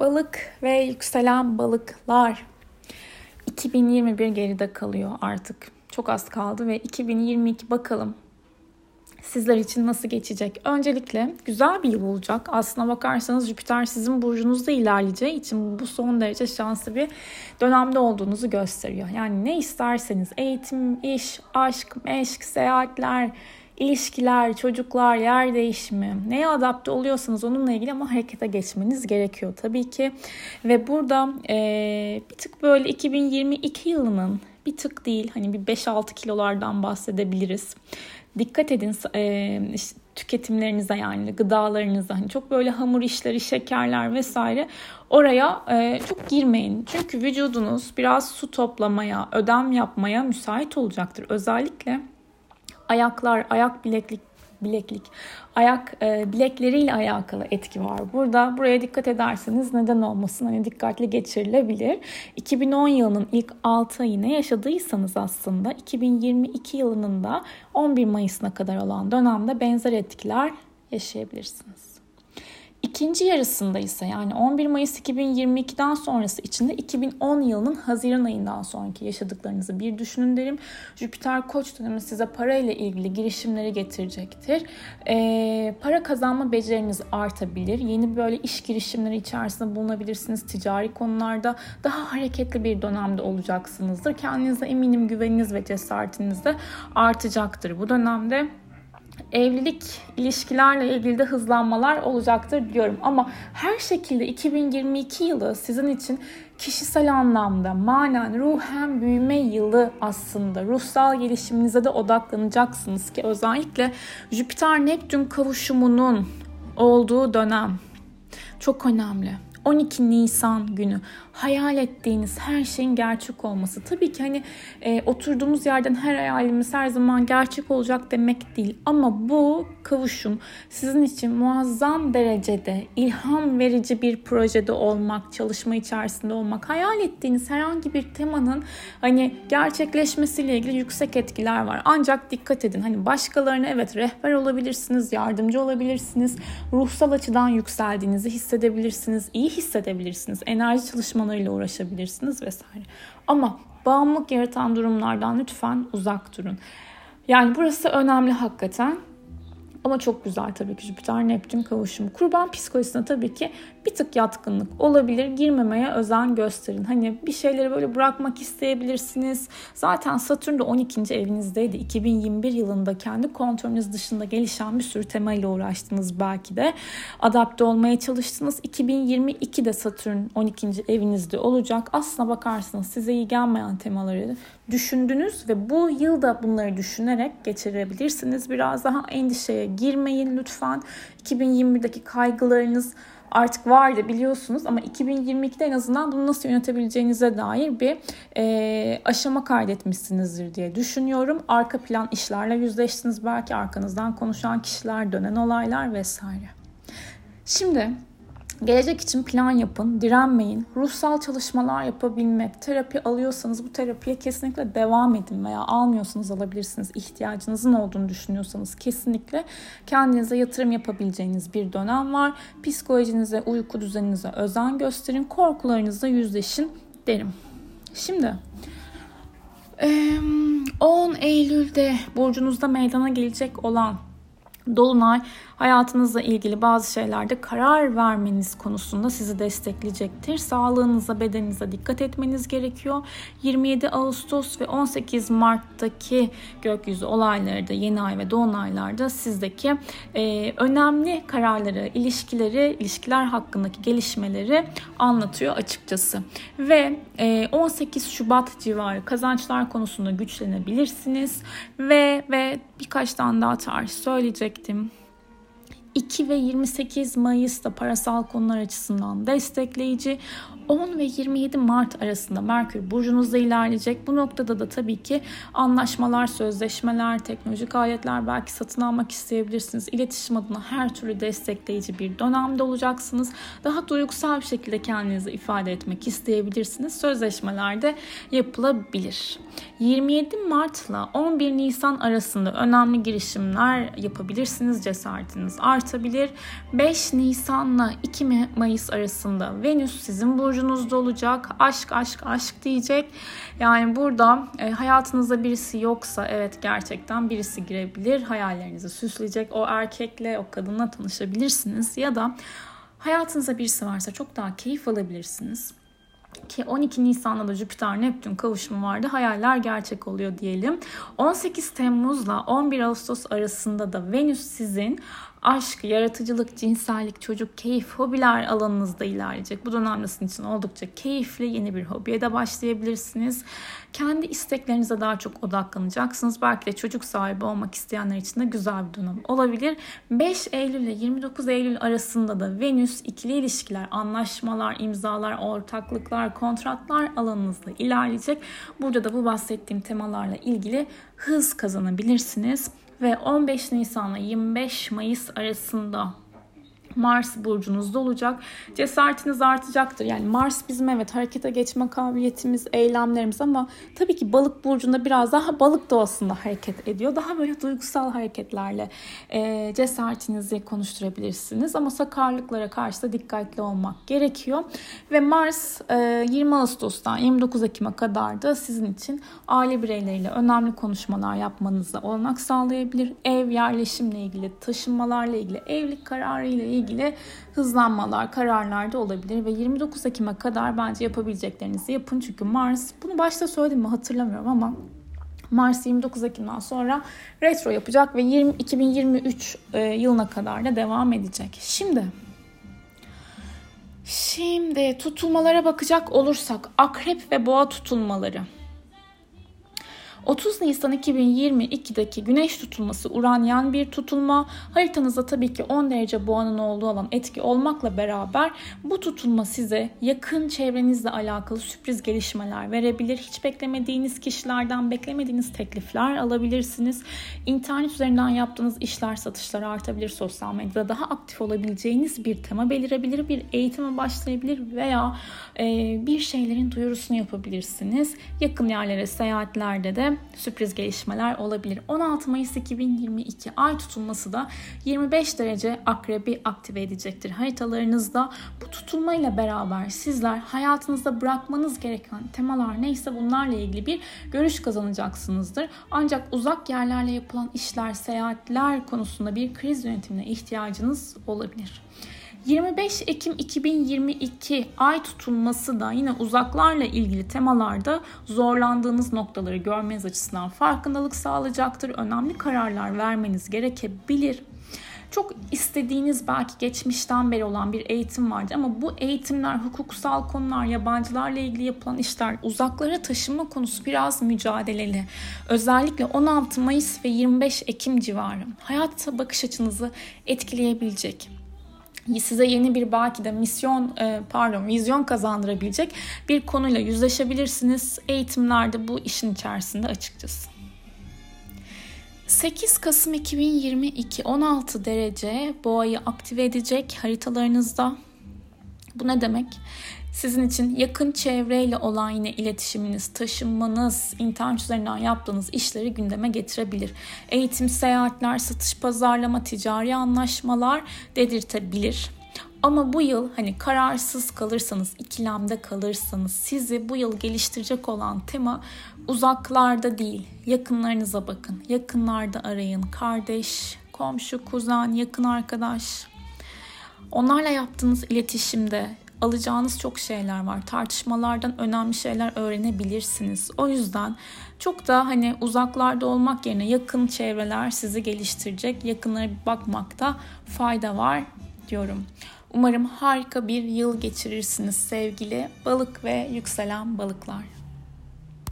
Balık ve yükselen balıklar. 2021 geride kalıyor artık. Çok az kaldı ve 2022 bakalım sizler için nasıl geçecek? Öncelikle güzel bir yıl olacak. Aslına bakarsanız Jüpiter sizin burcunuzda ilerleyeceği için bu son derece şanslı bir dönemde olduğunuzu gösteriyor. Yani ne isterseniz eğitim, iş, aşk, meşk, seyahatler, ilişkiler, çocuklar, yer değişimi, neye adapte oluyorsanız onunla ilgili ama harekete geçmeniz gerekiyor tabii ki. Ve burada e, bir tık böyle 2022 yılının bir tık değil hani bir 5-6 kilolardan bahsedebiliriz. Dikkat edin e, işte, tüketimlerinize yani gıdalarınıza hani çok böyle hamur işleri, şekerler vesaire oraya e, çok girmeyin. Çünkü vücudunuz biraz su toplamaya, ödem yapmaya müsait olacaktır. Özellikle ayaklar, ayak bileklik bileklik, ayak e, bilekleriyle alakalı etki var. Burada buraya dikkat ederseniz neden olmasın hani dikkatli geçirilebilir. 2010 yılının ilk 6 ayı ne yaşadıysanız aslında 2022 yılının da 11 Mayıs'ına kadar olan dönemde benzer etkiler yaşayabilirsiniz. İkinci yarısında ise yani 11 Mayıs 2022'den sonrası içinde 2010 yılının Haziran ayından sonraki yaşadıklarınızı bir düşünün derim. Jüpiter Koç dönemi size para ile ilgili girişimleri getirecektir. Ee, para kazanma beceriniz artabilir. Yeni böyle iş girişimleri içerisinde bulunabilirsiniz. Ticari konularda daha hareketli bir dönemde olacaksınızdır. Kendinize eminim güveniniz ve cesaretiniz de artacaktır bu dönemde evlilik ilişkilerle ilgili de hızlanmalar olacaktır diyorum. Ama her şekilde 2022 yılı sizin için kişisel anlamda manen ruhen büyüme yılı aslında. Ruhsal gelişiminize de odaklanacaksınız ki özellikle Jüpiter Neptün kavuşumunun olduğu dönem çok önemli. 12 Nisan günü hayal ettiğiniz her şeyin gerçek olması. Tabii ki hani e, oturduğumuz yerden her hayalimiz her zaman gerçek olacak demek değil. Ama bu kavuşum sizin için muazzam derecede ilham verici bir projede olmak, çalışma içerisinde olmak, hayal ettiğiniz herhangi bir temanın hani gerçekleşmesiyle ilgili yüksek etkiler var. Ancak dikkat edin hani başkalarına evet rehber olabilirsiniz, yardımcı olabilirsiniz, ruhsal açıdan yükseldiğinizi hissedebilirsiniz, iyi hissedebilirsiniz, enerji çalışma çalışmalarıyla uğraşabilirsiniz vesaire. Ama bağımlılık yaratan durumlardan lütfen uzak durun. Yani burası önemli hakikaten. Ama çok güzel tabii ki Jüpiter Neptün kavuşumu. Kurban psikolojisine tabii ki bir tık yatkınlık olabilir. Girmemeye özen gösterin. Hani bir şeyleri böyle bırakmak isteyebilirsiniz. Zaten Satürn de 12. evinizdeydi. 2021 yılında kendi kontrolünüz dışında gelişen bir sürü temayla uğraştınız belki de. Adapte olmaya çalıştınız. 2022'de Satürn 12. evinizde olacak. Aslına bakarsanız size iyi gelmeyen temaları düşündünüz ve bu yılda bunları düşünerek geçirebilirsiniz. Biraz daha endişeye girmeyin lütfen. 2021'deki kaygılarınız artık vardı biliyorsunuz ama 2022'de en azından bunu nasıl yönetebileceğinize dair bir e, aşama kaydetmişsinizdir diye düşünüyorum. Arka plan işlerle yüzleştiniz belki arkanızdan konuşan kişiler, dönen olaylar vesaire. Şimdi Gelecek için plan yapın, direnmeyin. Ruhsal çalışmalar yapabilmek, terapi alıyorsanız bu terapiye kesinlikle devam edin veya almıyorsanız alabilirsiniz. İhtiyacınızın olduğunu düşünüyorsanız kesinlikle kendinize yatırım yapabileceğiniz bir dönem var. Psikolojinize, uyku düzeninize özen gösterin, korkularınızla yüzleşin derim. Şimdi 10 Eylül'de burcunuzda meydana gelecek olan Dolunay hayatınızla ilgili bazı şeylerde karar vermeniz konusunda sizi destekleyecektir. Sağlığınıza, bedeninize dikkat etmeniz gerekiyor. 27 Ağustos ve 18 Mart'taki gökyüzü olayları da yeni ay ve dolunaylarda sizdeki e, önemli kararları, ilişkileri, ilişkiler hakkındaki gelişmeleri anlatıyor açıkçası. Ve e, 18 Şubat civarı kazançlar konusunda güçlenebilirsiniz ve ve birkaç tane daha tarih söyleyecektim. 2 ve 28 Mayıs'ta parasal konular açısından destekleyici. 10 ve 27 Mart arasında Merkür burcunuzda ilerleyecek. Bu noktada da tabii ki anlaşmalar, sözleşmeler, teknolojik aletler belki satın almak isteyebilirsiniz. İletişim adına her türlü destekleyici bir dönemde olacaksınız. Daha duygusal bir şekilde kendinizi ifade etmek isteyebilirsiniz. Sözleşmelerde yapılabilir. 27 Mart ile 11 Nisan arasında önemli girişimler yapabilirsiniz. Cesaretiniz artacak artabilir. 5 Nisan'la 2 Mayıs arasında Venüs sizin burcunuzda olacak. Aşk aşk aşk diyecek. Yani burada e, hayatınızda birisi yoksa evet gerçekten birisi girebilir. Hayallerinizi süsleyecek. O erkekle o kadınla tanışabilirsiniz ya da hayatınızda birisi varsa çok daha keyif alabilirsiniz ki 12 Nisan'da da Jüpiter Neptün kavuşumu vardı. Hayaller gerçek oluyor diyelim. 18 Temmuz'la 11 Ağustos arasında da Venüs sizin aşk, yaratıcılık, cinsellik, çocuk, keyif, hobiler alanınızda ilerleyecek. Bu dönemde sizin için oldukça keyifli yeni bir hobiye de başlayabilirsiniz. Kendi isteklerinize daha çok odaklanacaksınız. Belki de çocuk sahibi olmak isteyenler için de güzel bir dönem olabilir. 5 Eylül ile 29 Eylül arasında da Venüs ikili ilişkiler, anlaşmalar, imzalar, ortaklıklar, kontratlar alanınızda ilerleyecek. Burada da bu bahsettiğim temalarla ilgili hız kazanabilirsiniz ve 15 Nisan ile 25 Mayıs arasında Mars burcunuzda olacak. Cesaretiniz artacaktır. Yani Mars bizim evet harekete geçme kabiliyetimiz, eylemlerimiz ama tabii ki balık burcunda biraz daha balık doğasında hareket ediyor. Daha böyle duygusal hareketlerle e, cesaretinizi konuşturabilirsiniz. Ama sakarlıklara karşı da dikkatli olmak gerekiyor. Ve Mars e, 20 Ağustos'tan 29 Ekim'e kadar da sizin için aile bireyleriyle önemli konuşmalar yapmanıza olanak sağlayabilir. Ev yerleşimle ilgili, taşınmalarla ilgili, evlilik kararı ile ilgili ilgili hızlanmalar, kararlar da olabilir ve 29 Ekim'e kadar bence yapabileceklerinizi yapın. Çünkü Mars, bunu başta söyledim mi hatırlamıyorum ama Mars 29 Ekim'den sonra retro yapacak ve 20, 2023 e, yılına kadar da devam edecek. Şimdi Şimdi tutulmalara bakacak olursak akrep ve boğa tutulmaları. 30 Nisan 2022'deki güneş tutulması uranyen bir tutulma. Haritanızda tabii ki 10 derece boğanın olduğu alan etki olmakla beraber bu tutulma size yakın çevrenizle alakalı sürpriz gelişmeler verebilir. Hiç beklemediğiniz kişilerden beklemediğiniz teklifler alabilirsiniz. İnternet üzerinden yaptığınız işler, satışlar artabilir. Sosyal medyada daha aktif olabileceğiniz bir tema belirebilir. Bir eğitime başlayabilir veya e, bir şeylerin duyurusunu yapabilirsiniz. Yakın yerlere seyahatlerde de sürpriz gelişmeler olabilir. 16 Mayıs 2022 ay tutulması da 25 derece akrebi aktive edecektir haritalarınızda. Bu tutulmayla beraber sizler hayatınızda bırakmanız gereken temalar neyse bunlarla ilgili bir görüş kazanacaksınızdır. Ancak uzak yerlerle yapılan işler, seyahatler konusunda bir kriz yönetimine ihtiyacınız olabilir. 25 Ekim 2022 ay tutulması da yine uzaklarla ilgili temalarda zorlandığınız noktaları görmeniz açısından farkındalık sağlayacaktır. Önemli kararlar vermeniz gerekebilir. Çok istediğiniz belki geçmişten beri olan bir eğitim vardı ama bu eğitimler, hukuksal konular, yabancılarla ilgili yapılan işler, uzaklara taşınma konusu biraz mücadeleli. Özellikle 16 Mayıs ve 25 Ekim civarı hayata bakış açınızı etkileyebilecek size yeni bir belki de misyon e, pardon vizyon kazandırabilecek bir konuyla yüzleşebilirsiniz. Eğitimlerde bu işin içerisinde açıkçası. 8 Kasım 2022 16 derece boğayı aktive edecek haritalarınızda. Bu ne demek? Sizin için yakın çevreyle olan yine iletişiminiz, taşınmanız, internet üzerinden yaptığınız işleri gündeme getirebilir. Eğitim, seyahatler, satış, pazarlama, ticari anlaşmalar dedirtebilir. Ama bu yıl hani kararsız kalırsanız, ikilemde kalırsanız sizi bu yıl geliştirecek olan tema uzaklarda değil, yakınlarınıza bakın. Yakınlarda arayın. Kardeş, komşu, kuzen, yakın arkadaş. Onlarla yaptığınız iletişimde alacağınız çok şeyler var. Tartışmalardan önemli şeyler öğrenebilirsiniz. O yüzden çok da hani uzaklarda olmak yerine yakın çevreler sizi geliştirecek. Yakınlara bakmakta fayda var diyorum. Umarım harika bir yıl geçirirsiniz sevgili balık ve yükselen balıklar.